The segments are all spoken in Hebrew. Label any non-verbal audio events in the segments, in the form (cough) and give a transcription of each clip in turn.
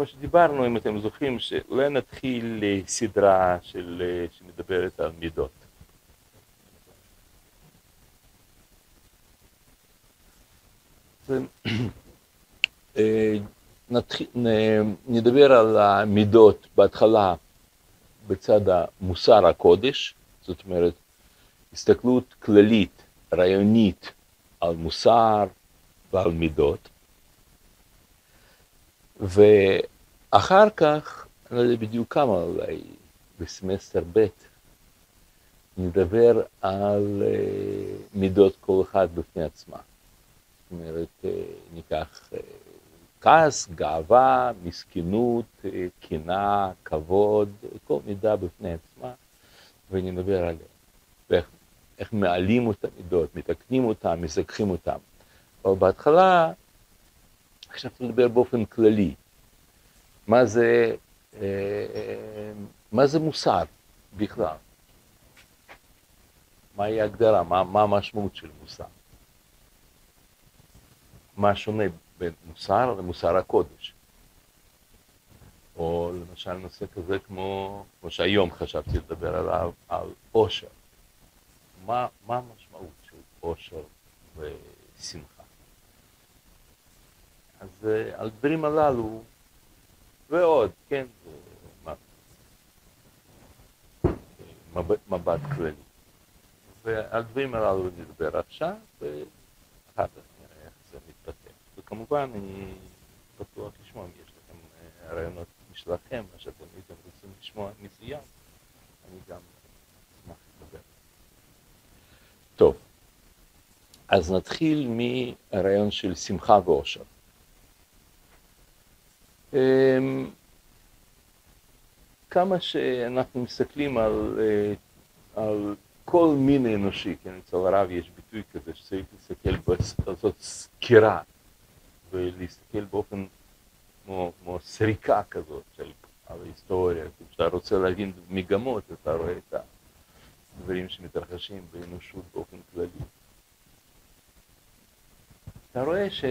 כמו שדיברנו, אם אתם זוכרים, שאולי נתחיל סדרה של, שמדברת על מידות. נדבר על המידות בהתחלה בצד המוסר הקודש, זאת אומרת, הסתכלות כללית, רעיונית, על מוסר ועל מידות. ואחר כך, אני לא יודע בדיוק כמה, אולי בסמסטר ב', נדבר על אה, מידות כל אחד בפני עצמה. זאת אומרת, אה, ניקח אה, כעס, גאווה, מסכנות, קנאה, כבוד, כל מידה בפני עצמה, ונדבר עליה. ואיך מעלים את המידות, מתקנים אותן, מזכחים אותן. אבל בהתחלה עכשיו נדבר באופן כללי. מה זה, אה, אה, מה זה מוסר בכלל? מהי ההגדרה? מה, מה המשמעות של מוסר? מה שונה בין מוסר למוסר הקודש? או למשל נושא כזה כמו, כמו שהיום חשבתי לדבר עליו, על עושר. מה, מה המשמעות של עושר ושמחה? אז על דברים הללו, ועוד, כן, מבט, כללי. ועל דברים הללו נדבר עכשיו, ואחר כך נראה איך זה מתפתח. וכמובן, אני בטוח לשמוע אם יש לכם אה, רעיונות משלכם, מה שאתם הייתם רוצים לשמוע מסוים, אני גם אשמח לדבר. טוב, אז נתחיל מהרעיון של שמחה ואושר. אמ, כמה שאנחנו מסתכלים על, אה, על כל מין אנושי, כן, אצל הרב יש ביטוי כזה שצריך להסתכל, לעשות סקירה ולהסתכל באופן כמו, כמו סריקה כזאת של על ההיסטוריה, כשאתה רוצה להבין מגמות, אתה רואה את הדברים שמתרחשים באנושות באופן כללי. אתה רואה ש...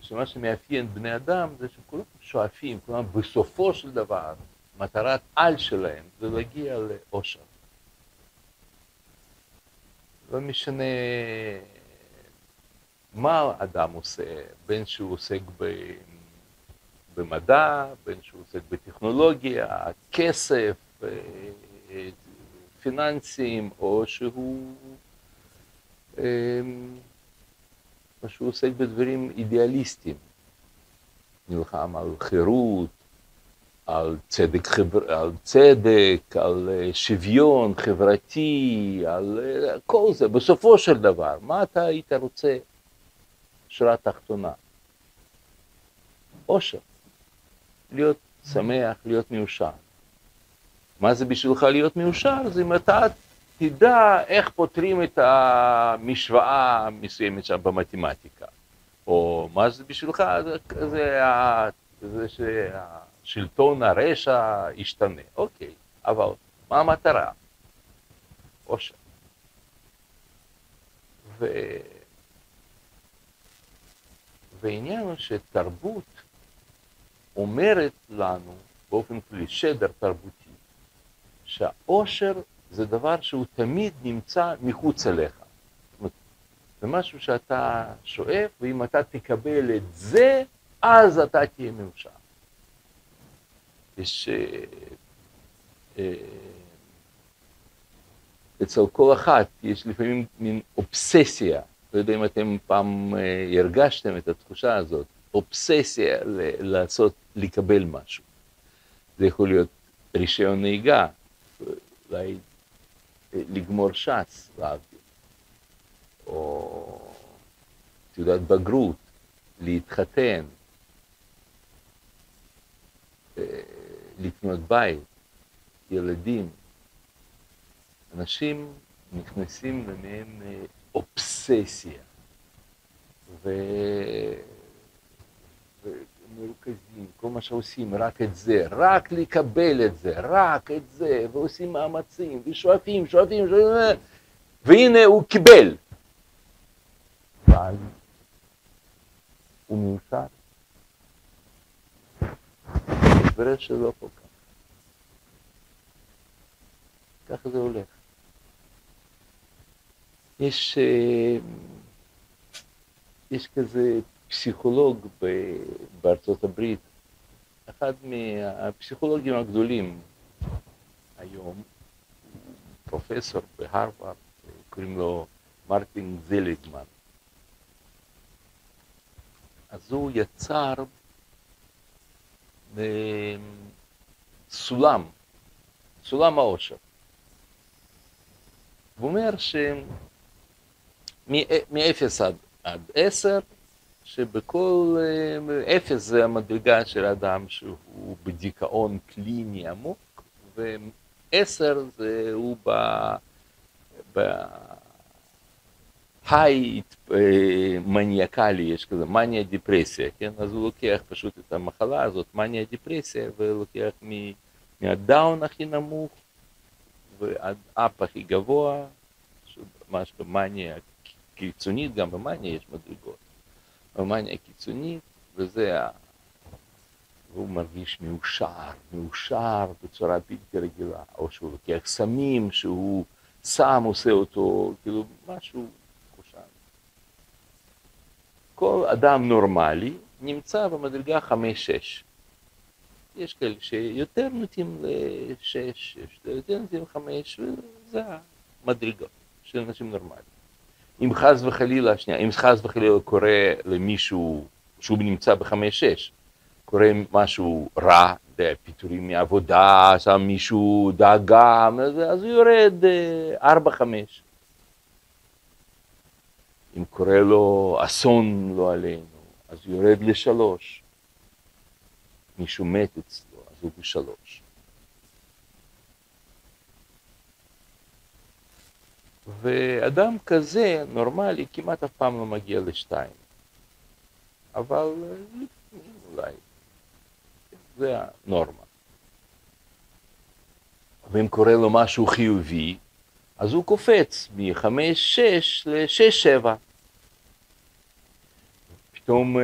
שמה שמאפיין בני אדם זה שכולם שואפים, כלומר בסופו של דבר, מטרת על שלהם זה להגיע לאושר. לא משנה מה אדם עושה, בין שהוא עוסק במדע, בין שהוא עוסק בטכנולוגיה, כסף, אה, פיננסים, או שהוא, אה, או שהוא עוסק בדברים אידיאליסטיים. נלחם על חירות, על צדק, חבר... על, צדק, על אה, שוויון חברתי, על אה, כל זה. בסופו של דבר, מה אתה היית רוצה? שורה תחתונה. אושר. להיות שמח, להיות מאושר. מה זה בשבילך להיות מאושר? זה אם אתה תדע איך פותרים את המשוואה המסוימת שם במתמטיקה. או מה זה בשבילך, זה, זה, זה שהשלטון הרשע ישתנה, אוקיי, אבל מה המטרה? עושר. ו... והעניין הוא שתרבות אומרת לנו באופן כללי, שדר תרבותי, שהעושר זה דבר שהוא תמיד נמצא מחוץ אליך. זה משהו שאתה שואף, ואם אתה תקבל את זה, אז אתה תהיה מאושר. יש... אה, אה, אצל כל אחת יש לפעמים מין אובססיה, לא יודע אם אתם פעם אה, הרגשתם את התחושה הזאת, אובססיה לעשות, לקבל משהו. זה יכול להיות רישיון נהיגה, אולי לגמור ש"ס, להבדיל. או תעודת בגרות, להתחתן, אה, לקנות בית, ילדים. אנשים נכנסים למעין אה, אובססיה, ו... ומרוכזים, כל מה שעושים, רק את זה, רק לקבל את זה, רק את זה, ועושים מאמצים, ושואפים, שואפים, שואפים, והנה הוא קיבל. אבל הוא מיוסר. מתברר שלא כל כך. ככה זה הולך. יש, אה, יש כזה פסיכולוג בארצות הברית, אחד מהפסיכולוגים הגדולים היום, פרופסור בהרווארד, קוראים לו מרטין זליגמן. אז הוא יצר סולם, סולם העושר. הוא אומר שמ-0 עד, עד 10, שבכל אפס זה המדרגה של אדם שהוא בדיכאון קליני עמוק, ועשר זה הוא ב... ב... היי מניאקלי, יש כזה מניה דיפרסיה, כן? אז הוא לוקח פשוט את המחלה הזאת, מניה דיפרסיה, ולוקח מהדאון הכי נמוך ועד אפ הכי גבוה, ממש במאניה קיצונית, גם במאניה יש מדרגות. במאניה קיצונית, וזה ה... והוא מרגיש מאושר, מאושר בצורה בלתי רגילה, או שהוא לוקח סמים, שהוא סם עושה אותו, כאילו משהו חושן. כל אדם נורמלי נמצא במדרגה חמש-שש. יש כאלה שיותר נוטים לשש, יש יותר נוטים לחמש, וזה המדרגות של אנשים נורמליים. אם חס וחלילה, שנייה, אם חס וחלילה קורה למישהו שהוא נמצא בחמש-שש, קורה משהו רע, פיטורים מעבודה, שם מישהו דאגה, אז הוא יורד אה, ארבע-חמש. אם קורה לו אסון לא עלינו, אז הוא יורד לשלוש. מישהו מת אצלו, אז הוא בשלוש. ואדם כזה, נורמלי, כמעט אף פעם לא מגיע לשתיים. אבל אולי, זה הנורמה. ואם קורה לו משהו חיובי, אז הוא קופץ מחמש-שש לשש-שבע. פתאום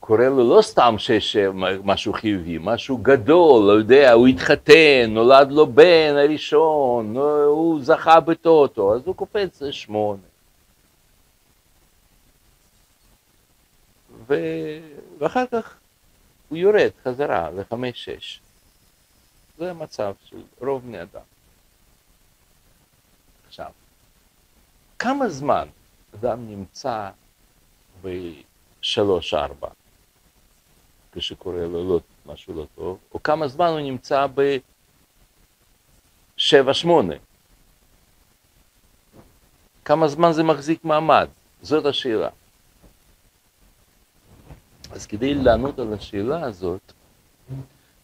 קורה לו לא סתם שיש משהו חיובי, משהו גדול, לא יודע, הוא התחתן, נולד לו בן הראשון, הוא זכה בטוטו, אז הוא קופץ לשמונה. ו... ואחר כך הוא יורד חזרה לחמש-שש. זה המצב של רוב בני אדם. עכשיו, כמה זמן אדם נמצא ב... שלוש-ארבע, כשקורה לו לא, משהו לא טוב, או כמה זמן הוא נמצא בשבע-שמונה. כמה זמן זה מחזיק מעמד? זאת השאלה. אז כדי לענות על השאלה הזאת,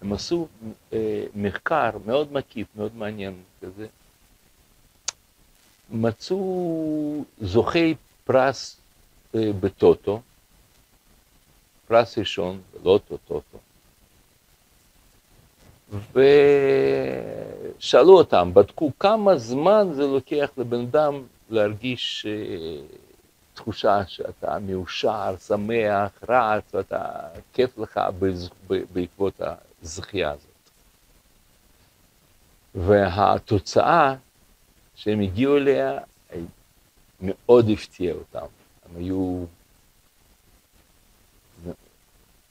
הם עשו אה, מחקר מאוד מקיף, מאוד מעניין כזה. מצאו זוכי פרס אה, בטוטו, פרס ראשון, לוטו טוטו. ושאלו אותם, בדקו כמה זמן זה לוקח לבן אדם להרגיש אה, תחושה שאתה מאושר, שמח, רץ, ואתה, כיף לך בעקבות הזכייה הזאת. והתוצאה שהם הגיעו אליה מאוד הפתיעה אותם. הם היו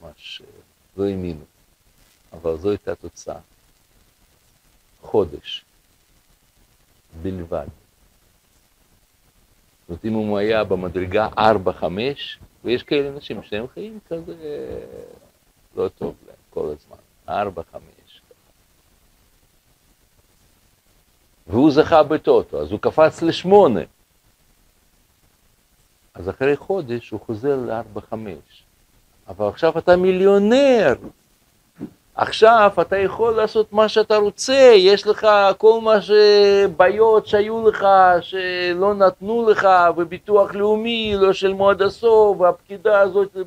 ממש לא האמינו, אבל זו הייתה התוצאה. חודש בלבד. זאת אומרת, אם הוא היה במדרגה 4-5, ויש כאלה אנשים שהם חיים כזה לא טוב להם כל הזמן, 4-5. והוא זכה בטוטו, אז הוא קפץ לשמונה. אז אחרי חודש הוא חוזר לארבע-חמש. אבל עכשיו אתה מיליונר. עכשיו אתה יכול לעשות מה שאתה רוצה, יש לך כל מה שבעיות שהיו לך, שלא נתנו לך, וביטוח לאומי לא שילמו עד הסוף, והפקידה הזאת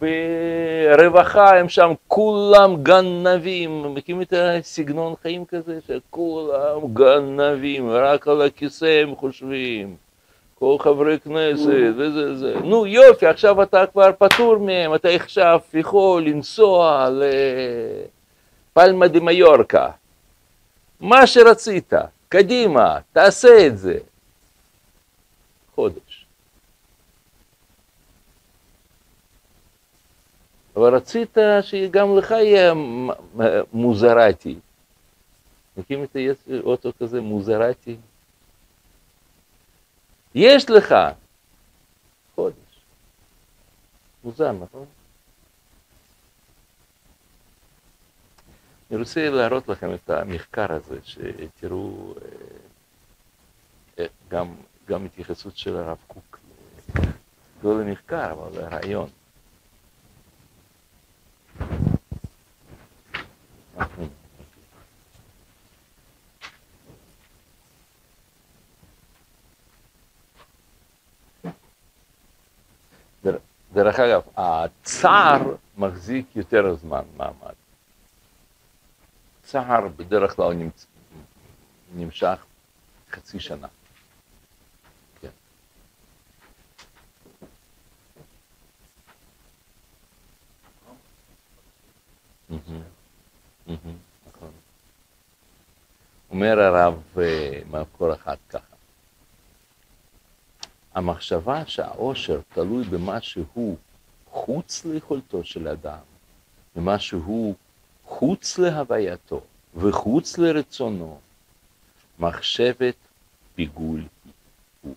ברווחה, הם שם כולם גנבים, מכירים את הסגנון חיים כזה, שכולם גנבים, רק על הכיסא הם חושבים. כל חברי כנסת, וזה זה. נו יופי, עכשיו אתה כבר פטור מהם, אתה עכשיו יכול לנסוע לפלמה דה מיורקה. מה שרצית, קדימה, תעשה את זה. חודש. אבל רצית שגם לך יהיה מוזרטי. מכירים את האוטו כזה, מוזרטי? יש לך חודש. מוזר, נכון? אני רוצה להראות לכם את המחקר הזה, שתראו אה, אה, גם, גם התייחסות של הרב קוק, לא למחקר, אבל לרעיון. דרך אגב, הצער מחזיק יותר זמן מעמד. צער בדרך כלל נמצ... נמשך חצי שנה. כן. נכון. אומר הרב אה, מקור אחד ככה, המחשבה שהאושר תלוי במה שהוא חוץ ליכולתו של אדם, במה שהוא חוץ להווייתו וחוץ לרצונו, מחשבת פיגול הוא.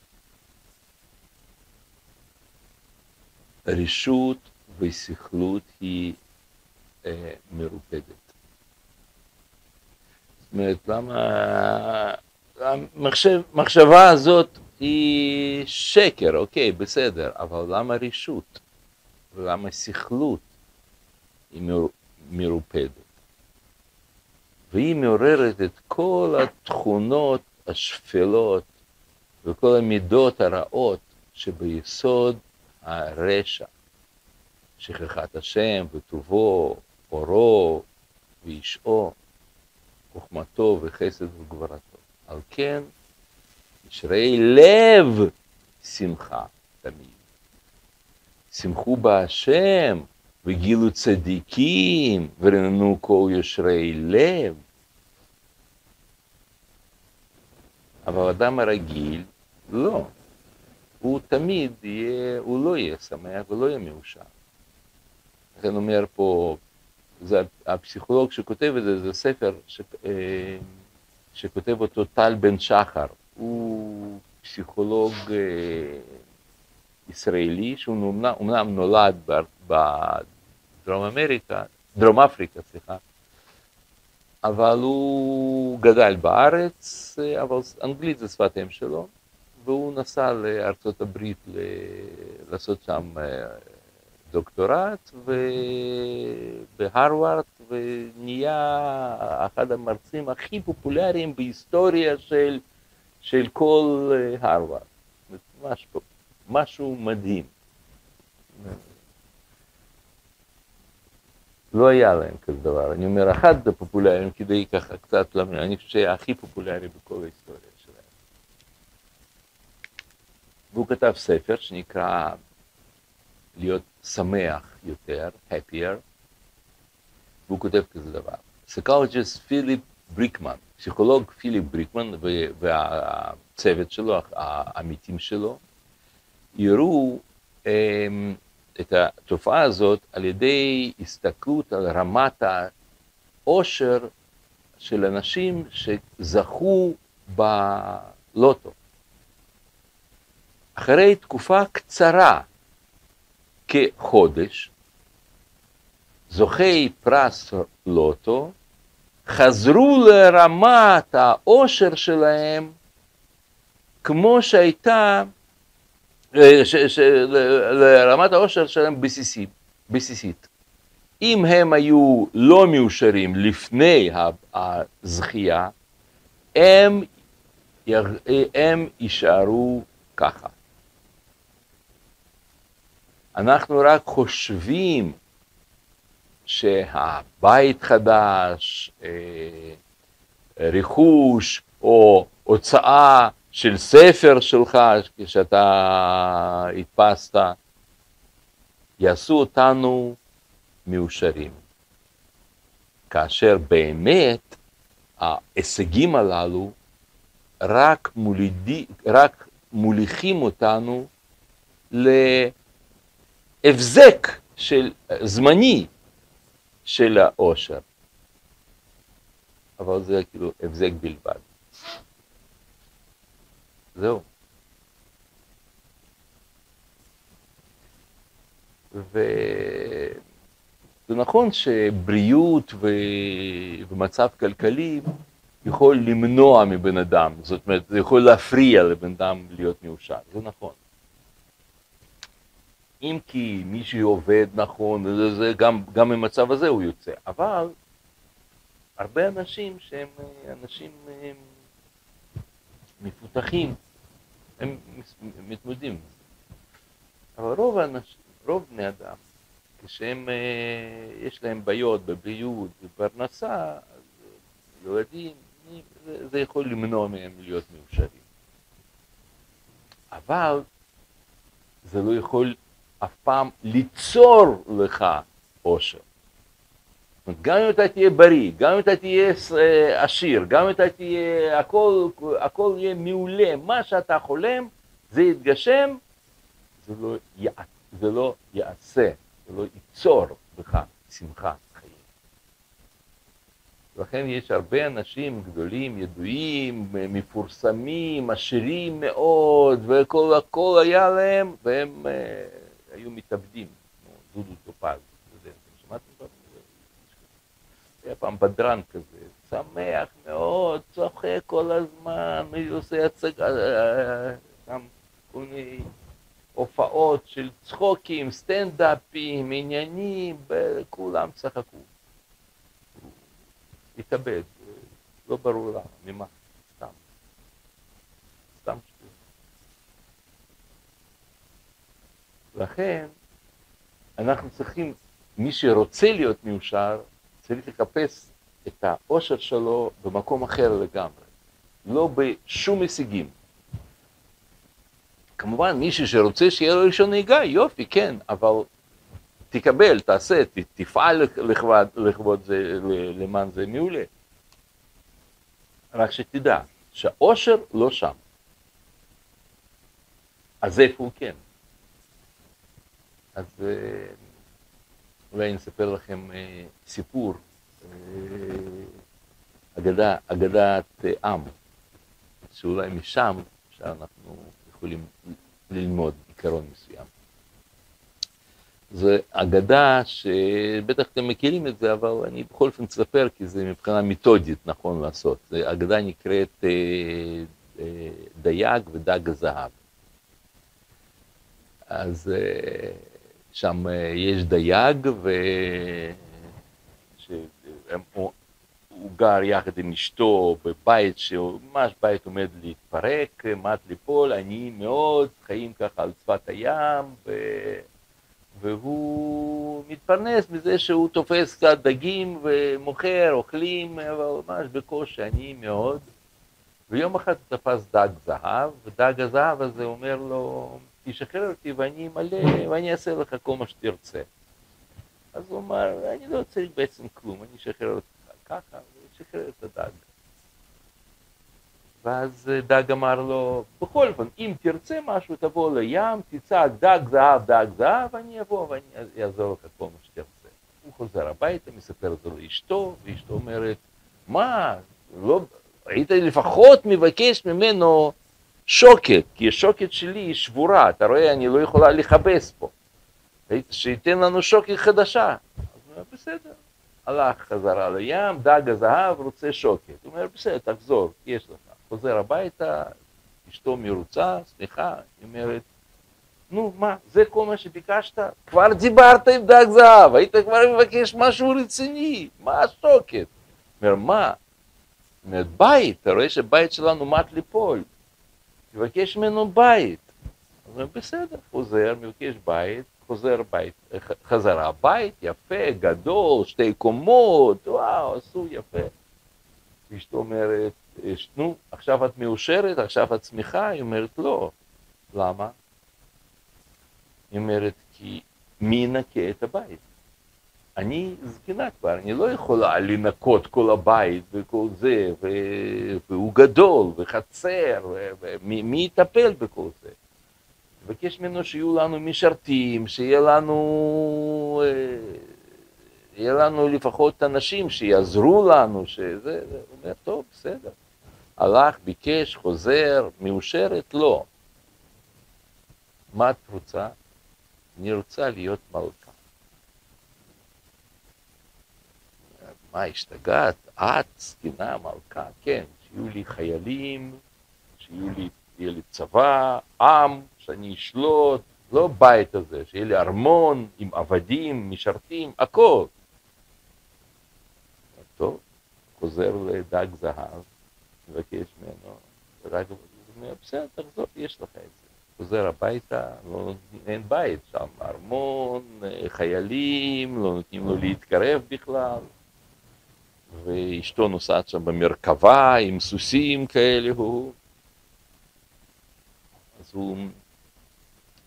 רשות וסכלות היא אה, מרופדת. זאת אומרת, למה המחשבה הזאת היא שקר, אוקיי, בסדר, אבל למה רשות? ולמה סכלות היא מרופדת? והיא מעוררת את כל התכונות השפלות וכל המידות הרעות שביסוד הרשע, שכחת השם וטובו, אורו ואישו, חוכמתו וחסד וגבורתו. על כן, ישרי לב שמחה תמיד. שמחו בהשם וגילו צדיקים ורננו כל ישרי לב. אבל האדם הרגיל, לא. הוא תמיד יהיה, הוא לא יהיה שמח ולא יהיה מאושר. לכן אומר פה, זה הפסיכולוג שכותב את זה, זה ספר ש, אה, שכותב אותו טל בן שחר, הוא פסיכולוג אה, ישראלי, שהוא אומנם נולד בדרום אמריקה, דרום אפריקה, סליחה, אבל הוא גדל בארץ, אה, אבל אנגלית זה שפת אם שלו, והוא נסע לארצות הברית לעשות שם אה, דוקטורט בהרווארד, ונהיה אחד המרצים הכי פופולריים בהיסטוריה של של כל אה, הרווארד. משהו, משהו מדהים. לא היה להם כזה דבר. אני אומר, אחד הפופולריים כדי ככה קצת למד, אני חושב שהיה הכי פופולרי בכל ההיסטוריה שלהם. והוא כתב ספר שנקרא להיות שמח יותר, happier, והוא כותב כזה דבר. Psychologist פיליפ בריקמן פסיכולוג פיליפ בריקמן והצוות שלו, העמיתים שלו, יראו אמ, את התופעה הזאת על ידי הסתכלות על רמת העושר של אנשים שזכו בלוטו. אחרי תקופה קצרה, כחודש, זוכי פרס לוטו חזרו לרמת העושר שלהם כמו שהייתה, אה, ש, ש, לרמת העושר שלהם בסיסית, בסיסית. אם הם היו לא מאושרים לפני הזכייה, הם, הם יישארו ככה. אנחנו רק חושבים שהבית חדש, אה, רכוש או הוצאה של ספר שלך, כשאתה הדפסת, יעשו אותנו מאושרים. כאשר באמת ההישגים הללו רק, מולידי, רק מוליכים אותנו להבזק של, זמני של העושר. אבל זה כאילו הבזק בלבד. זהו. וזה נכון שבריאות ו... ומצב כלכלי יכול למנוע מבן אדם, זאת אומרת, זה יכול להפריע לבן אדם להיות מאושר, זה נכון. אם כי מי שעובד נכון, זה, זה גם, גם במצב הזה הוא יוצא, אבל הרבה אנשים שהם אנשים הם מפותחים, הם מתמודדים. אבל רוב האנשים, רוב בני אדם, כשהם, יש להם בעיות בבריאות, בפרנסה, ילדים, זה, זה יכול למנוע מהם להיות מאושרים. אבל זה לא יכול אף פעם ליצור לך אושר. גם אם אתה תהיה בריא, גם אם אתה תהיה אה, עשיר, גם אם אתה תהיה, הכל, הכל יהיה מעולה, מה שאתה חולם, זה יתגשם, זה לא, יע, זה לא יעשה, זה לא ייצור בך שמחה. לכן יש הרבה אנשים גדולים, ידועים, מפורסמים, עשירים מאוד, וכל הכל היה להם, והם אה, היו מתאבדים, כמו דודו טופז, לא שמעתם פעם? היה פעם בדרן כזה, שמח מאוד, צוחק כל הזמן, עושה הצגה, גם כל מיני הופעות של צחוקים, סטנדאפים, עניינים, וכולם צחקו. התאבד, לא ברור למה, ממה, סתם. סתם שטויות. לכן, אנחנו צריכים, מי שרוצה להיות מאושר, צריך לחפש את האושר שלו במקום אחר לגמרי, לא בשום הישגים. כמובן, מישהו שרוצה שיהיה לו ראשון נהיגה, יופי, כן, אבל תקבל, תעשה, תפעל לכבוד, לכבוד זה, למען זה מעולה. רק שתדע שהאושר לא שם. אז איפה הוא כן? אז אה, אולי אני אספר לכם אה, סיפור, אה, אגדה, אגדת עם, שאולי משם שאנחנו יכולים ללמוד עיקרון מסוים. זו אגדה שבטח אתם מכירים את זה, אבל אני בכל אופן אספר, כי זה מבחינה מתודית נכון לעשות. אגדה נקראת דייג ודג הזהב. אז שם אה, יש דייג, והוא גר יחד עם אשתו בבית שממש בית עומד להתפרק, מת ליפול, עניים מאוד, חיים ככה על שפת הים, ו... והוא מתפרנס מזה שהוא תופס קצת דגים ומוכר, אוכלים, אבל ממש בקושי עני מאוד. ויום אחד הוא תפס דג זהב, ודג הזהב הזה אומר לו, תשחרר אותי ואני מלא, ואני אעשה לך כל מה שתרצה. אז הוא אמר, אני לא צריך בעצם כלום, אני אשחרר אותך ככה, ושחרר את הדג. ואז אה, דג אמר לו, בכל אופן, אם תרצה משהו, תבוא לים, תצעק דג זהב, דג זהב, אני אבוא ואני אעזור לך כל מה שתרצה. הוא חוזר הביתה, מספר את זה לאשתו, ואשתו אומרת, מה, לא, היית לפחות מבקש ממנו שוקת, כי השוקת שלי היא שבורה, אתה רואה, אני לא יכולה לכבס פה. שייתן לנו שוקת חדשה. אז הוא אומר, בסדר. הלך חזרה לים, דג הזהב רוצה שוקת. הוא אומר, בסדר, תחזור, יש לך. חוזר הביתה, אשתו מרוצה, סליחה, היא אומרת, נו, מה, זה כל מה שביקשת? כבר דיברת עם דג זהב, היית כבר מבקש משהו רציני, מה השוקת? אומר, מה? אומר, בית, אתה רואה שבית שלנו מת ליפול, תבקש ממנו בית. אז הוא בסדר, חוזר, מבקש בית, חוזר בית, חזרה, בית יפה, גדול, שתי קומות, וואו, עשו יפה. אשתו אומרת, נו, עכשיו את מאושרת, עכשיו את שמחה? היא אומרת, לא. למה? היא אומרת, כי מי ינקה את הבית? אני זקנה כבר, אני לא יכולה לנקות כל הבית וכל זה, והוא גדול, וחצר, ומי יטפל בכל זה? מבקש ממנו שיהיו לנו משרתים, שיהיה לנו, אה, יהיה לנו לפחות אנשים שיעזרו לנו, שזה, הוא אומר, טוב, בסדר. הלך, ביקש, חוזר, מאושרת? לא. מה את רוצה? אני רוצה להיות מלכה. מה, השתגעת? את זקנה מלכה? כן, שיהיו לי חיילים, שיהיו לי, יהיה לי צבא, עם, שאני אשלוט, לא בית הזה, שיהיה לי ארמון עם עבדים, משרתים, הכל. טוב, חוזר לדג זהב, מבקש ממנו, רק אומר, בסדר, תחזור, יש לך את זה. חוזר הביתה, לא, אין בית שם, ארמון, חיילים, לא נותנים לו להתקרב בכלל. ואשתו נוסעת שם במרכבה עם סוסים כאלה, הוא... אז הוא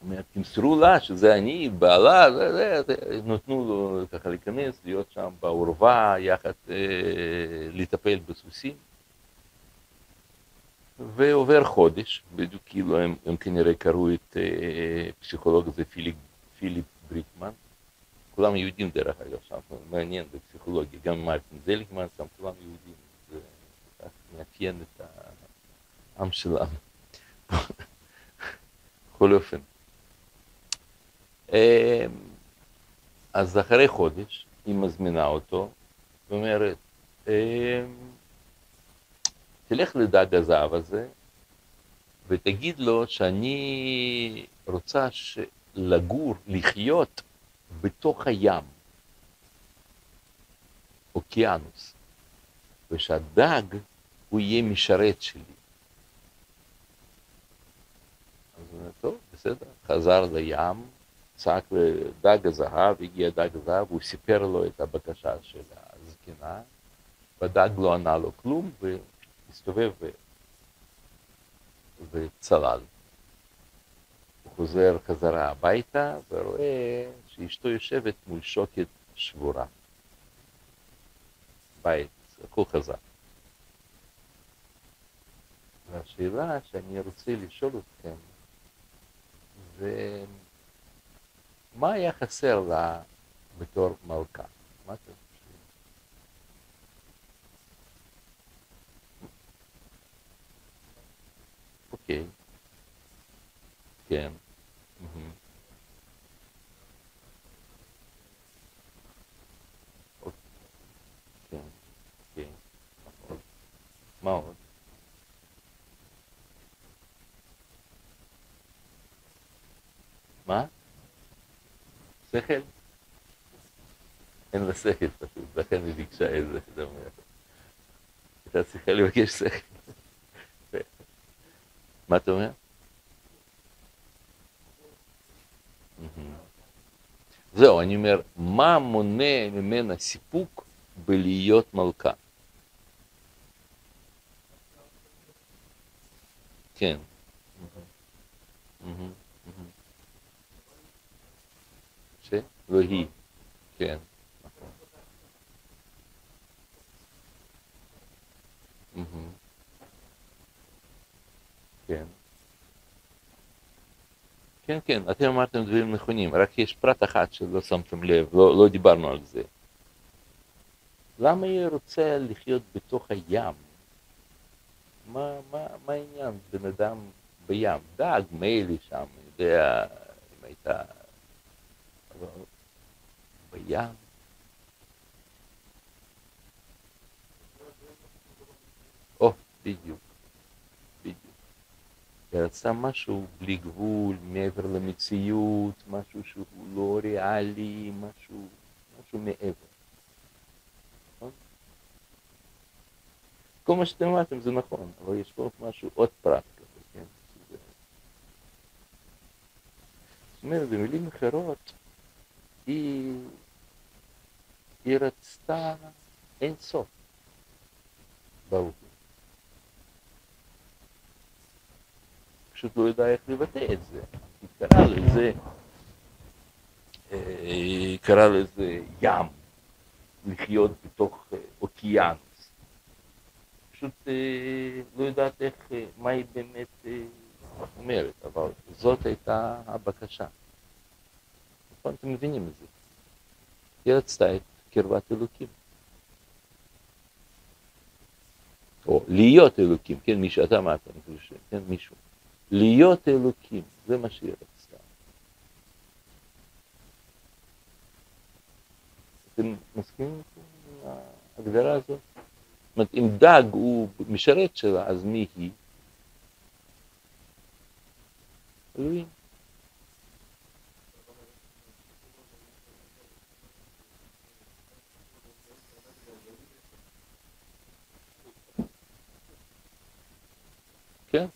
אומר, תמסרו לה שזה אני, בעלה, זה, זה, נתנו לו ככה להיכנס, להיות שם בעורבה, יחד אה, לטפל בסוסים. ועובר חודש, בדיוק כאילו הם, הם כנראה קראו את אה, פסיכולוג הזה פיליפ, פיליפ בריטמן, כולם יהודים דרך אגב שם, מעניין בפסיכולוגיה, גם מרטין זליקמן שם, כולם יהודים, זה מאפיין את העם שלנו. בכל אופן. אמ, אז אחרי חודש היא מזמינה אותו ואומרת, אמ, תלך לדג הזהב הזה ותגיד לו שאני רוצה לגור, לחיות בתוך הים, אוקיינוס, ושהדג הוא יהיה משרת שלי. אז הוא אומר, טוב, בסדר, חזר לים, צעק לדג הזהב, הגיע דג הזהב, הוא סיפר לו את הבקשה של הזקנה, והדג לא ענה לו כלום, והסתובב וצלל. הוא חוזר חזרה הביתה ורואה שאשתו יושבת מול שוקת שבורה. בית, הכל חזק. והשאלה שאני רוצה לשאול אתכם, זה מה היה חסר לה בתור מלכה? מה אתם חושבים? אוקיי, כן. מה? מה? שכל? אין לה שכל פשוט, לכן היא ביקשה את זה, אומר. הייתה צריכה לבקש שכל. מה אתה אומר? זהו, אני אומר, מה מונע ממנה סיפוק בלהיות מלכה? כן. שלא היא, כן. כן. כן, כן, אתם אמרתם דברים נכונים, רק יש פרט אחד שלא שמתם לב, לא, לא דיברנו על זה. למה היא רוצה לחיות בתוך הים? מה, מה, מה העניין? בן אדם בים, דג, מילא שם, יודע אם הייתה... אבל בים. או, בדיוק, בדיוק. היא רצתה משהו בלי גבול, מעבר למציאות, משהו שהוא לא ריאלי, משהו, משהו מעבר. כל מה שאתם אמרתם זה נכון, אבל יש פה משהו, עוד פרט כזה, כן? זאת אומרת, במילים אחרות, היא, היא רצתה אין סוף ברור. פשוט לא ידעה איך לבטא את זה. היא קראה לזה, אה, היא קראה לזה ים, לחיות בתוך אה, אוקיינוס. פשוט לא יודעת איך, מה היא באמת אומרת, אבל זאת הייתה הבקשה. נכון? אתם מבינים את זה. היא רצתה את קרבת אלוקים. או להיות אלוקים, כן, מישהו, אתה אמרת, אני חושב, כן, מישהו. להיות אלוקים, זה מה שהיא רצתה. אתם מסכימים עם ההגדרה הזאת? זאת אומרת, אם דג הוא משרת שלה, אז מי היא? אלוהים. כן?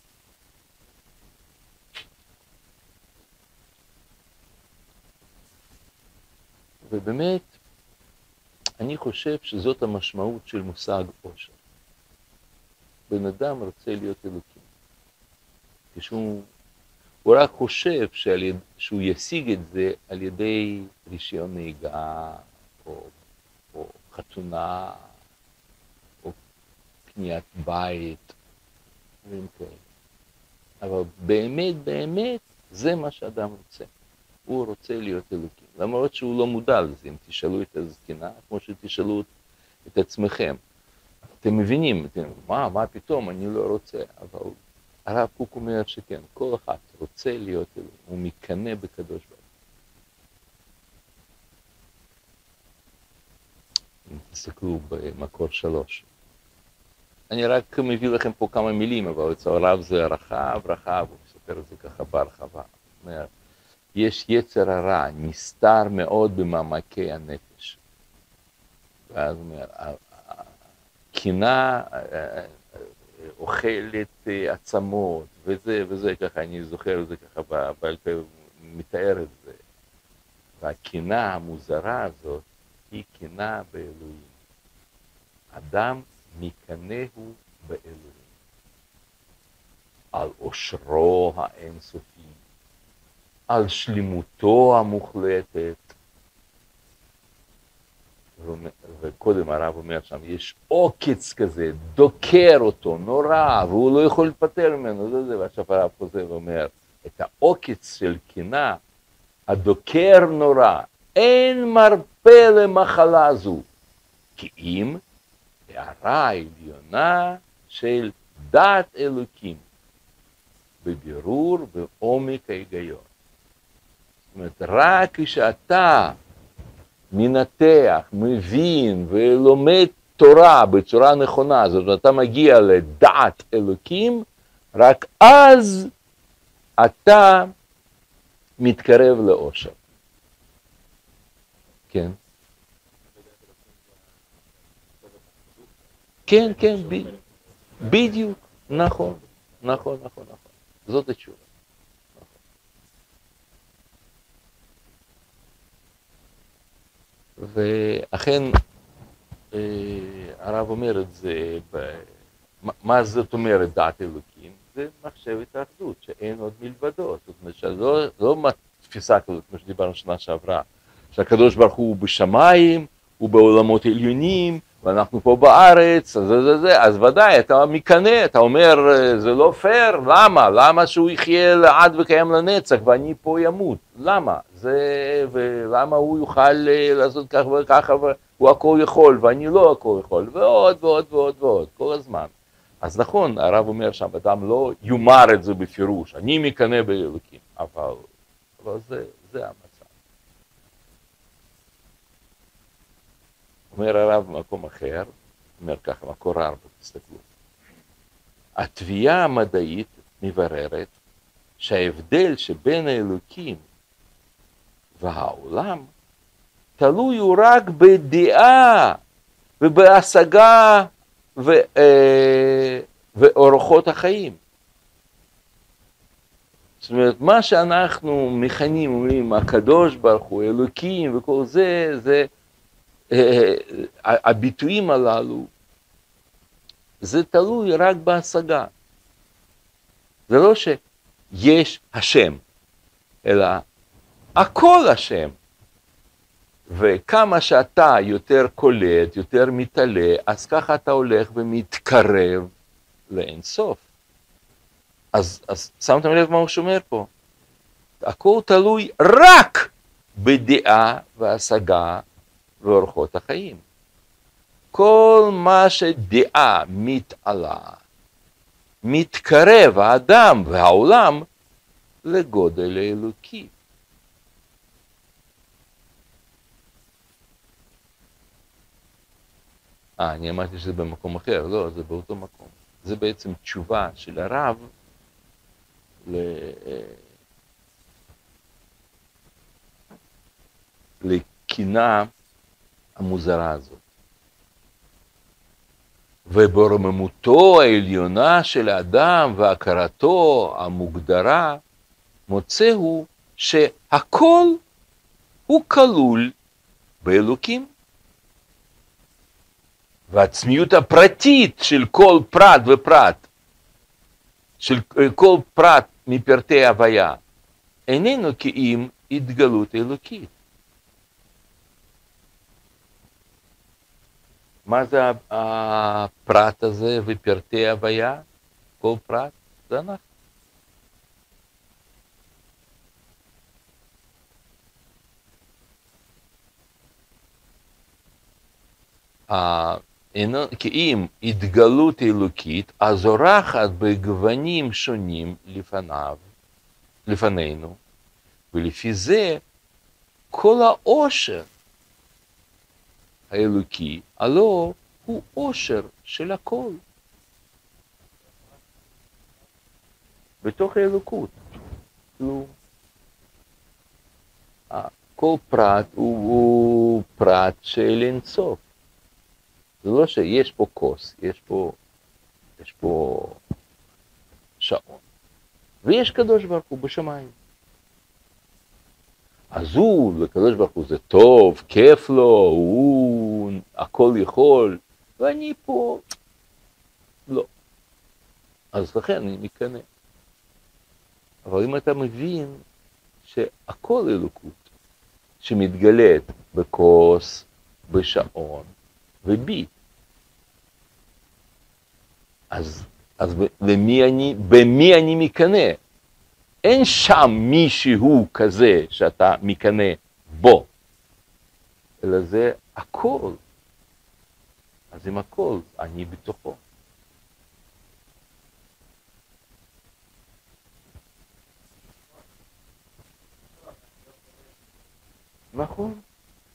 ובאמת, אני חושב שזאת המשמעות של מושג עושר. בן אדם רוצה להיות אלוקים. כשהוא הוא רק חושב שעל, שהוא ישיג את זה על ידי רישיון נהיגה, או, או חתונה, או קניית בית, דברים כאלה. אבל באמת, באמת, זה מה שאדם רוצה. הוא רוצה להיות אלוקים. למרות שהוא לא מודע לזה, אם תשאלו את הזקנה, כמו שתשאלו את עצמכם. אתם מבינים, אתם, מה, מה פתאום, אני לא רוצה, אבל הרב קוק אומר שכן, כל אחד רוצה להיות אלוהים, הוא מקנא בקדוש ברוך אם תסתכלו במקור שלוש. אני רק מביא לכם פה כמה מילים, אבל אצל הרב זה רחב, רחב, הוא מספר את זה ככה בהרחבה. יש יצר הרע, נסתר מאוד במעמקי הנפש. ואז אומר, הקנאה אוכלת אה, עצמות, וזה וזה, ככה, אני זוכר את זה ככה בעל פה, מתאר את זה. והקנאה המוזרה הזאת היא קנאה באלוהים. אדם מקנאהו באלוהים. על עושרו האינסופי, על שלמותו המוחלטת, וקודם הרב אומר שם, יש עוקץ כזה, דוקר אותו, נורא, והוא לא יכול להתפטר ממנו, זה זה, ועכשיו הרב חוזר ואומר, את העוקץ של קנאה, הדוקר נורא, אין מרפא למחלה זו, כי אם הערה עליונה של דת אלוקים, בבירור בעומק ההיגיון. זאת אומרת, רק כשאתה מנתח, מבין ולומד תורה בצורה נכונה, זאת אומרת, אתה מגיע לדעת אלוקים, רק אז אתה מתקרב לאושר. כן. כן, כן, בדיוק, נכון, נכון, נכון, נכון. זאת התשובה. ואכן אה, הרב אומר את זה. מה זאת אומרת דעת אלוקים? זה מחשבת האחדות, שאין עוד מלבדו. זאת אומרת שלא לא תפיסה כזאת, כמו שדיברנו שנה שעברה, שהקדוש ברוך הוא בשמיים, הוא בעולמות עליונים, ואנחנו פה בארץ, זה, זה, זה, אז ודאי, אתה מקנא, אתה אומר, זה לא פייר, למה? למה שהוא יחיה לעד וקיים לנצח ואני פה ימות? למה? זה, ולמה הוא יוכל אה, לעשות כך וככה, והוא הכל יכול, ואני לא הכל יכול, ועוד ועוד ועוד ועוד, כל הזמן. אז נכון, הרב אומר שם, אדם לא יאמר את זה בפירוש, אני מקנא באלוקים, אבל, אבל זה, זה המצב. אומר הרב במקום אחר, אומר ככה, מקור ארבע, תסתכלו. התביעה המדעית מבררת שההבדל שבין האלוקים והעולם תלוי הוא רק בדעה ובהשגה ו, אה, ואורחות החיים. זאת אומרת, מה שאנחנו מכנים, אומרים, הקדוש ברוך הוא, אלוקים וכל זה, זה הביטויים הללו, זה תלוי רק בהשגה. זה לא יש השם, אלא הכל השם. וכמה שאתה יותר קולט, יותר מתעלה, אז ככה אתה הולך ומתקרב לאין סוף. אז, אז שמתם לב מה הוא שומר פה? הכל תלוי רק בדעה והשגה ואורחות החיים. כל מה שדעה מתעלה, מתקרב האדם והעולם לגודל האלוקי. אה, אני אמרתי שזה במקום אחר, לא, זה באותו מקום. זה בעצם תשובה של הרב לקינה המוזרה הזאת. וברוממותו העליונה של האדם והכרתו המוגדרה, מוצא הוא שהכל הוא כלול באלוקים. והעצמיות הפרטית של כל פרט ופרט, של כל פרט מפרטי הוויה, איננו כי אם התגלות אלוקית. מה זה הפרט הזה ופרטי הוויה? כל פרט זה אנחנו. כי אם התגלות אלוקית הזורחת בגוונים שונים לפניו, לפנינו, ולפי זה כל העושר האלוקי, הלא הוא עושר של הכל. בתוך האלוקות. כלום. כל פרט הוא, הוא פרט של אינסוף. זה לא שיש פה כוס, יש פה, יש פה שעון, ויש קדוש ברוך הוא בשמיים. אז הוא, לקדוש ברוך הוא זה טוב, כיף לו, הוא הכל יכול, ואני פה, לא. אז לכן אני מקנא. אבל אם אתה מבין שהכל אלוקות, שמתגלית בכוס, בשעון, ובי. אז, אז במי אני, במי אני מקנא? אין שם מישהו כזה שאתה מקנא בו, אלא זה הכל. אז עם הכל, אני בתוכו. נכון,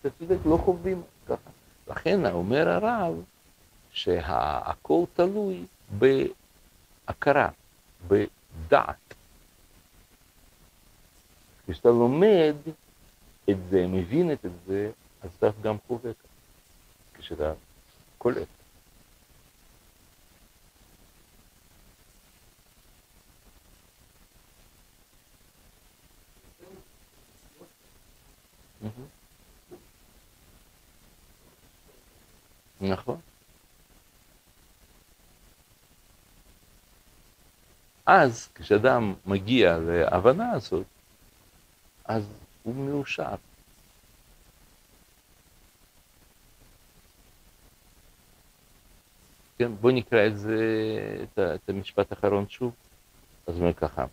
אתה צודק, לא חווים ככה. לכן אומר הרב שהכל תלוי בהכרה, בדעת. כשאתה לומד את זה, מבין את זה, אז אתה גם חווה ככה, כשאתה קולט. Mm-hmm. נכון. אז כשאדם מגיע להבנה הזאת, אז הוא מאושר. כן, בוא נקרא את זה, את, את המשפט האחרון שוב. אז אומר ככה.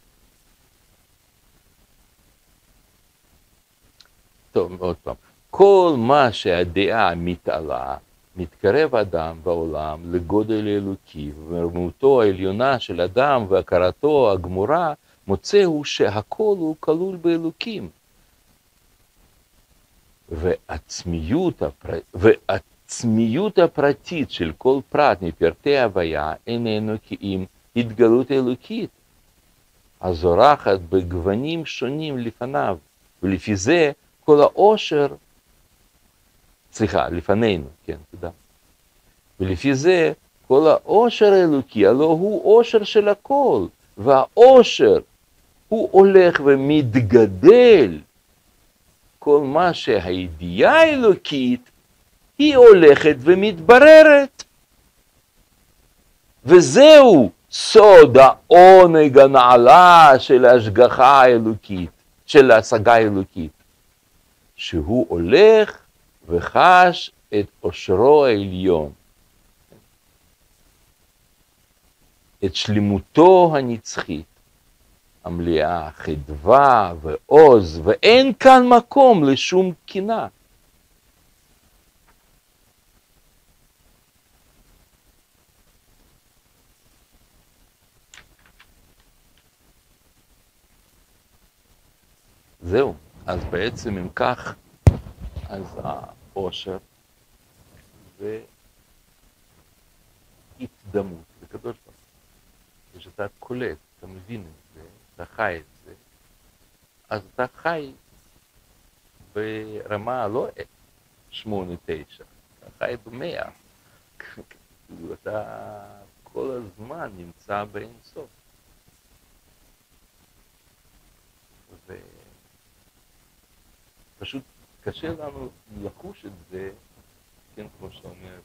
טוב, עוד פעם. כל מה שהדעה מתעלה מתקרב אדם בעולם לגודל אלוקי, ורמותו העליונה של אדם והכרתו הגמורה, מוצא הוא שהכל הוא כלול באלוקים. ועצמיות, הפר... ועצמיות הפרטית של כל פרט מפרטי הוויה איננו כי אם התגלות אלוקית, הזורחת בגוונים שונים לפניו, ולפי זה כל העושר סליחה, לפנינו, כן, תודה. ולפי זה, כל העושר האלוקי, הלא הוא עושר של הכל, והעושר הוא הולך ומתגדל. כל מה שהידיעה האלוקית, היא הולכת ומתבררת. וזהו סוד העונג הנעלה של ההשגחה האלוקית, של ההשגה האלוקית, שהוא הולך וחש את עושרו העליון, את שלמותו הנצחית, המלאה חדווה ועוז, ואין כאן מקום לשום קינה. זהו, אז בעצם אם כך, אז העושר זה התדמות לקדוש ברוך הוא. כשאתה קולט, אתה מבין את זה, אתה חי את זה, אז אתה חי ברמה לא שמונה, תשע, אתה חי במאה. אתה כל הזמן נמצא באין סוף. פשוט קשה לנו לחוש את זה, כן, כמו שאתה אומר,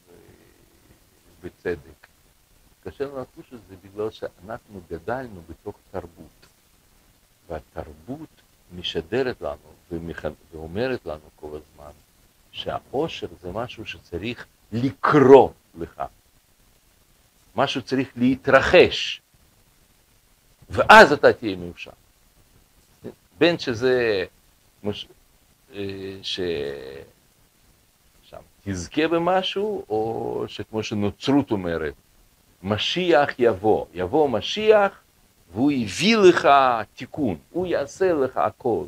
בצדק. קשה לנו לחוש את זה בגלל שאנחנו גדלנו בתוך תרבות, והתרבות משדרת לנו ואומרת לנו כל הזמן שהעושר זה משהו שצריך לקרוא לך, משהו צריך להתרחש, ואז אתה תהיה מאושר. בין שזה, שם תזכה במשהו, או שכמו שנוצרות אומרת, משיח יבוא, יבוא משיח והוא הביא לך תיקון, הוא יעשה לך הכל.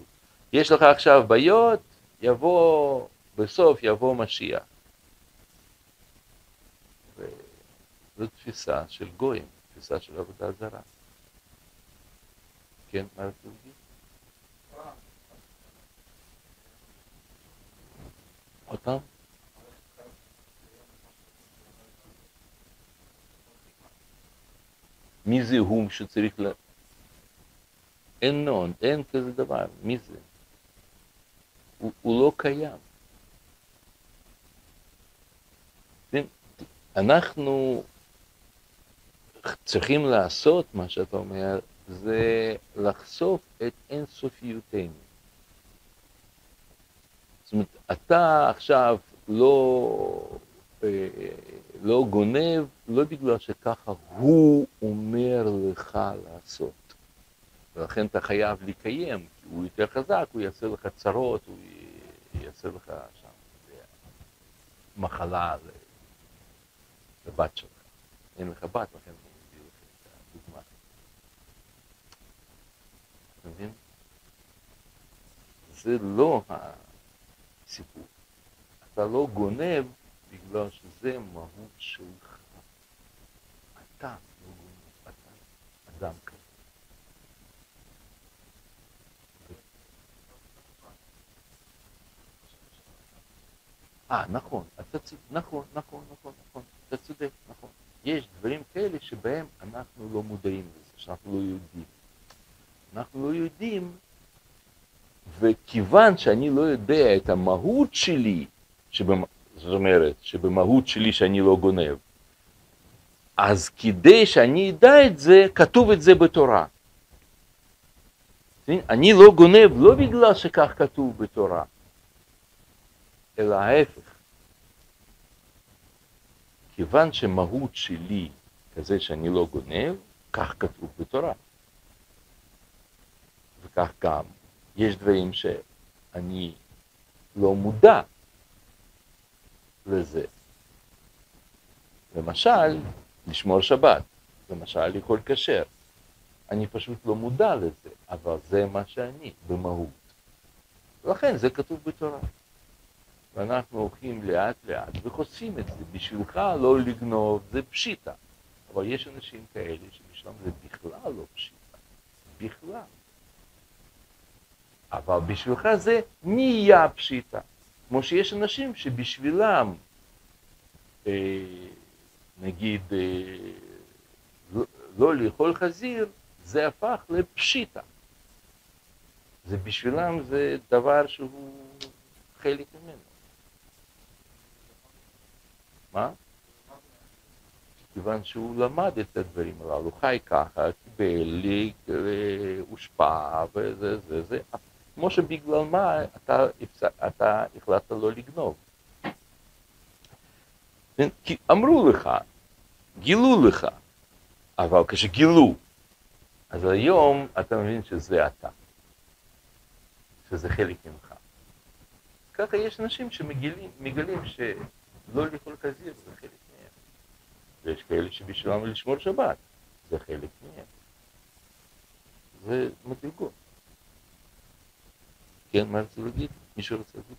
יש לך עכשיו בעיות, יבוא, בסוף יבוא משיח. זו תפיסה של גויים, תפיסה של עבודה זרה. כן, מה רצית להגיד? אותם? מי זה הוא שצריך ל... אין נון, אין כזה דבר, מי זה? הוא, הוא לא קיים. אנחנו צריכים לעשות, מה שאתה אומר, זה לחשוף את אינסופיותנו. זאת אומרת, אתה עכשיו לא, אה, לא גונב, לא בגלל שככה הוא אומר לך לעשות. ולכן אתה חייב לקיים, כי הוא יותר חזק, הוא יעשה לך צרות, הוא יעשה לך שם מחלה לבת שלך. אין לך בת, לכן הוא מביא לך את הדוגמה. אתה מבין? זה לא סיפור. אתה לא גונב בגלל שזה מהות שלך. אתה לא גונב, אתה אדם כזה. אה, נכון, אתה צודק, נכון, נכון, נכון, נכון, אתה צודק, נכון. יש דברים כאלה שבהם אנחנו לא מודעים לזה, שאנחנו לא יודעים. אנחנו לא יודעים וכיוון שאני לא יודע את המהות שלי, שבמ... זאת אומרת, שבמהות שלי שאני לא גונב, אז כדי שאני אדע את זה, כתוב את זה בתורה. אני לא גונב לא בגלל שכך כתוב בתורה, אלא ההפך. כיוון שמהות שלי כזה שאני לא גונב, כך כתוב בתורה. וכך גם יש דברים שאני לא מודע לזה. למשל, לשמור שבת, למשל לאכול כשר. אני פשוט לא מודע לזה, אבל זה מה שאני במהות. ולכן זה כתוב בתורה. ואנחנו הולכים לאט לאט וחושפים את זה. בשבילך לא לגנוב זה פשיטה. אבל יש אנשים כאלה שבשלם זה בכלל לא פשיטה. בכלל. אבל בשבילך זה נהיה פשיטה. כמו שיש אנשים שבשבילם, אה, נגיד, אה, לא, לא לאכול חזיר, זה הפך לפשיטה. זה בשבילם זה דבר שהוא חלק ממנו. מה? כיוון שהוא למד את הדברים הללו, חי ככה, קיבל, הושפע, וזה, זה, זה, כמו שבגלל מה אתה, אתה החלטת לא לגנוב. כי אמרו לך, גילו לך, אבל כשגילו, אז היום אתה מבין שזה אתה, שזה חלק ממך. ככה יש אנשים שמגלים שלא לאכול חזיר זה חלק מהם. ויש כאלה שבשבילם לשמור שבת, זה חלק מהם. זה מדרגות. כן, מה רצו להגיד? מישהו רוצה להגיד?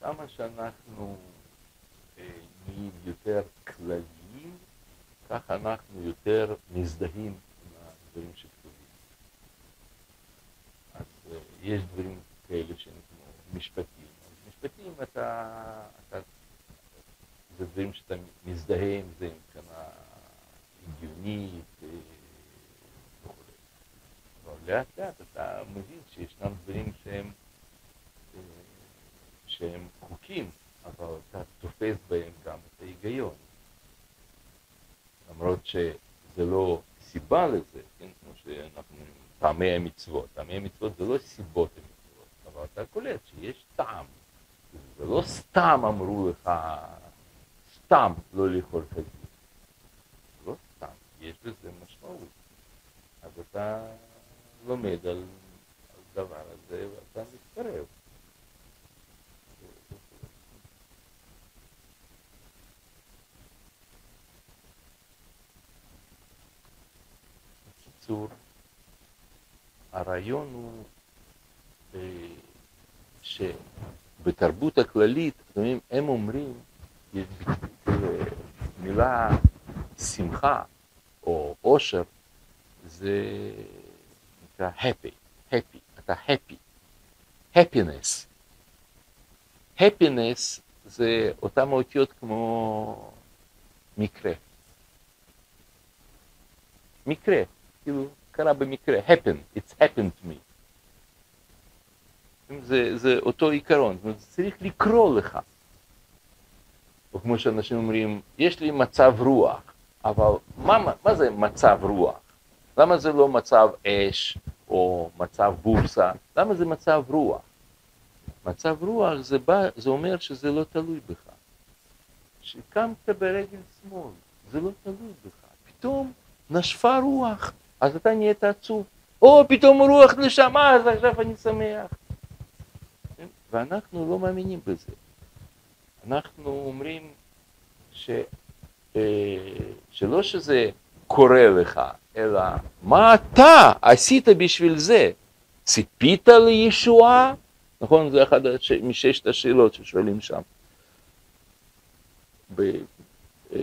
כמה שאנחנו אה, נהיים יותר כלליים, ככה אנחנו יותר מזדהים עם הדברים שכתובים. אז אה, יש דברים כאלה שהם כמו משפטים. אז משפטים אתה, אתה, זה דברים שאתה מזדהה עם זה מבחינה הגיונית אה, וכו'. אבל לאט לאט אתה מבין שישנם דברים שהם שהם חוקים, אבל אתה תופס בהם גם את ההיגיון. למרות שזה לא סיבה לזה, כן, כמו שאנחנו, טעמי המצוות, טעמי המצוות זה לא סיבות המצוות, אבל אתה קולט שיש טעם. זה לא סתם אמרו לך, סתם לא לאכול חזיר. לא סתם, יש בזה משמעות. אז אתה לומד על הדבר הזה ואתה מתקרב. בקיצור, הרעיון הוא אה, שבתרבות הכללית, הם אומרים, יש מילה שמחה או עושר, זה נקרא happy, happy, אתה happy, happiness. happiness זה אותן אותיות כמו מקרה. מקרה. כאילו, קרה במקרה, happen, it's happened to me. זה, זה אותו עיקרון, זאת אומרת, צריך לקרוא לך. או כמו שאנשים אומרים, יש לי מצב רוח, אבל מה, מה זה מצב רוח? למה זה לא מצב אש או מצב בורסה? למה זה מצב רוח? מצב רוח זה, בא, זה אומר שזה לא תלוי בך. שקמת ברגל שמאל, זה לא תלוי בך. פתאום נשפה רוח. אז אתה נהיית עצוב. או פתאום רוח נשמה, אז עכשיו אני שמח. ואנחנו לא מאמינים בזה. אנחנו אומרים ש, אה, שלא שזה קורה לך, אלא מה אתה עשית בשביל זה? ציפית לישועה? נכון? זה אחת מששת השאלות ששואלים שם. ב, אה,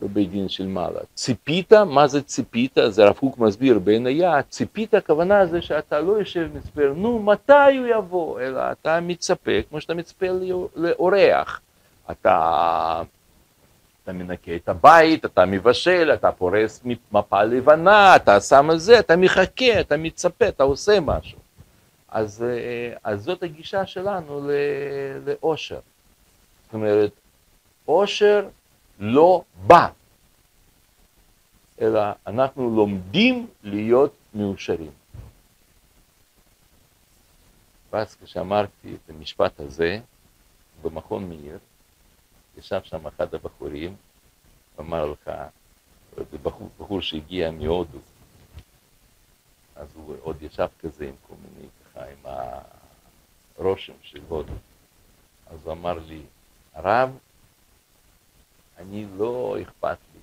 בבית דין של מעלה. ציפית, מה זה ציפית? זה הרב קוק מסביר בין היה, ציפית הכוונה זה שאתה לא יושב ומצפה, נו מתי הוא יבוא, אלא אתה מצפה, כמו שאתה מצפה לאורח. אתה, אתה מנקה את הבית, אתה מבשל, אתה פורס מפה לבנה, אתה שם על זה, אתה מחכה, אתה מצפה, אתה עושה משהו. אז, אה, אז זאת הגישה שלנו לאושר. זאת אומרת, אושר לא בא, אלא אנחנו לומדים להיות מאושרים. ואז כשאמרתי את המשפט הזה במכון מאיר, ישב שם אחד הבחורים, אמר לך, בחור, בחור שהגיע מהודו, אז הוא עוד ישב כזה עם כל מיני, ככה, עם הרושם של הודו. אז הוא אמר לי, הרב, אני לא אכפת לי,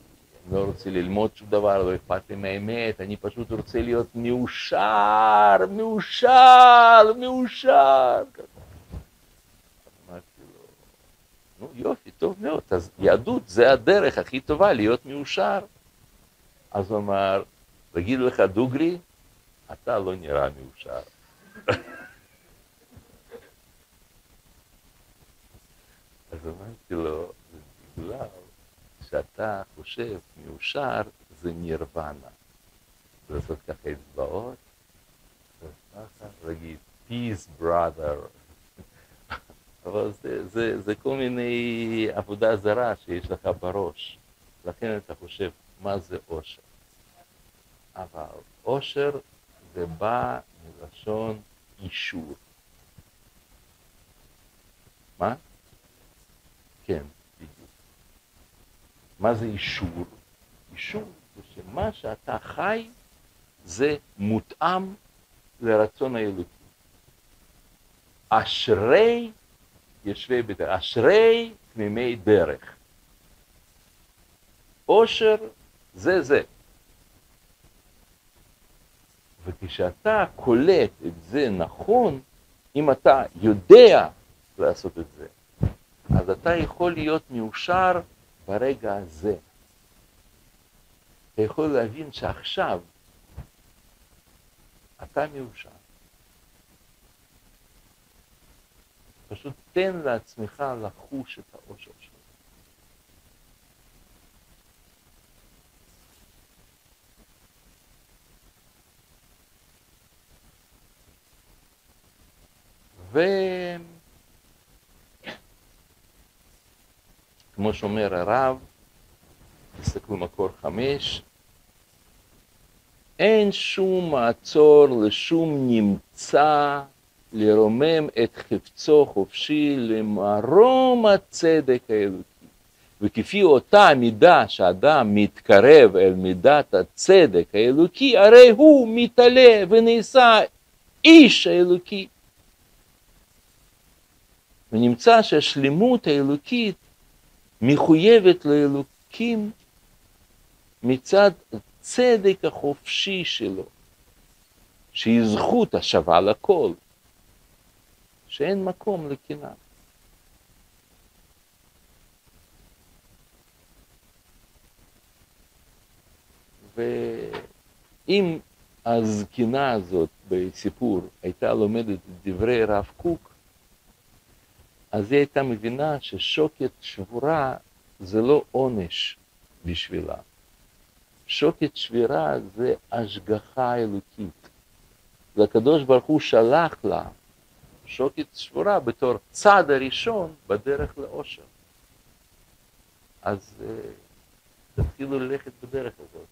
אני לא רוצה ללמוד שום דבר, לא אכפת לי מהאמת, אני פשוט רוצה להיות מאושר, מאושר, מאושר. אמרתי לו, נו יופי, טוב מאוד, אז יהדות זה הדרך הכי טובה להיות מאושר. אז הוא אמר, תגיד לך דוגרי, אתה לא נראה מאושר. (laughs) אז אמרתי לו, שאתה חושב מאושר זה נירוונה. לעשות ככה אצבעות, להגיד peace brother. (laughs) אבל זה, זה, זה כל מיני עבודה זרה שיש לך בראש. לכן אתה חושב, מה זה אושר? אבל אושר זה בא מלשון אישור. מה? כן. מה זה אישור? אישור זה שמה שאתה חי זה מותאם לרצון האלוקי. אשרי יושבי בדרך, אשרי תמימי דרך. עושר זה זה. וכשאתה קולט את זה נכון, אם אתה יודע לעשות את זה, אז אתה יכול להיות מאושר ברגע הזה. אתה יכול להבין שעכשיו אתה מאושר. פשוט תן לעצמך לחוש את האושר שלך. וכמו שאומר הרב, תסתכלו מקור חמש, אין שום מעצור לשום נמצא לרומם את חפצו חופשי למרום הצדק האלוקי. וכפי אותה מידה שאדם מתקרב אל מידת הצדק האלוקי, הרי הוא מתעלה ונעשה איש האלוקי. ונמצא שהשלמות האלוקית מחויבת לאלוקים מצד הצדק החופשי שלו, שהיא זכות השווה לכל, שאין מקום לקנאה. ואם הזקנה הזאת בסיפור הייתה לומדת את דברי הרב קוק, אז היא הייתה מבינה ששוקת שבורה זה לא עונש בשבילה. שוקת שבירה זה השגחה אלוקית. והקדוש ברוך הוא שלח לה שוקת שבורה בתור צעד הראשון בדרך לאושר. אז uh, תתחילו ללכת בדרך הזאת.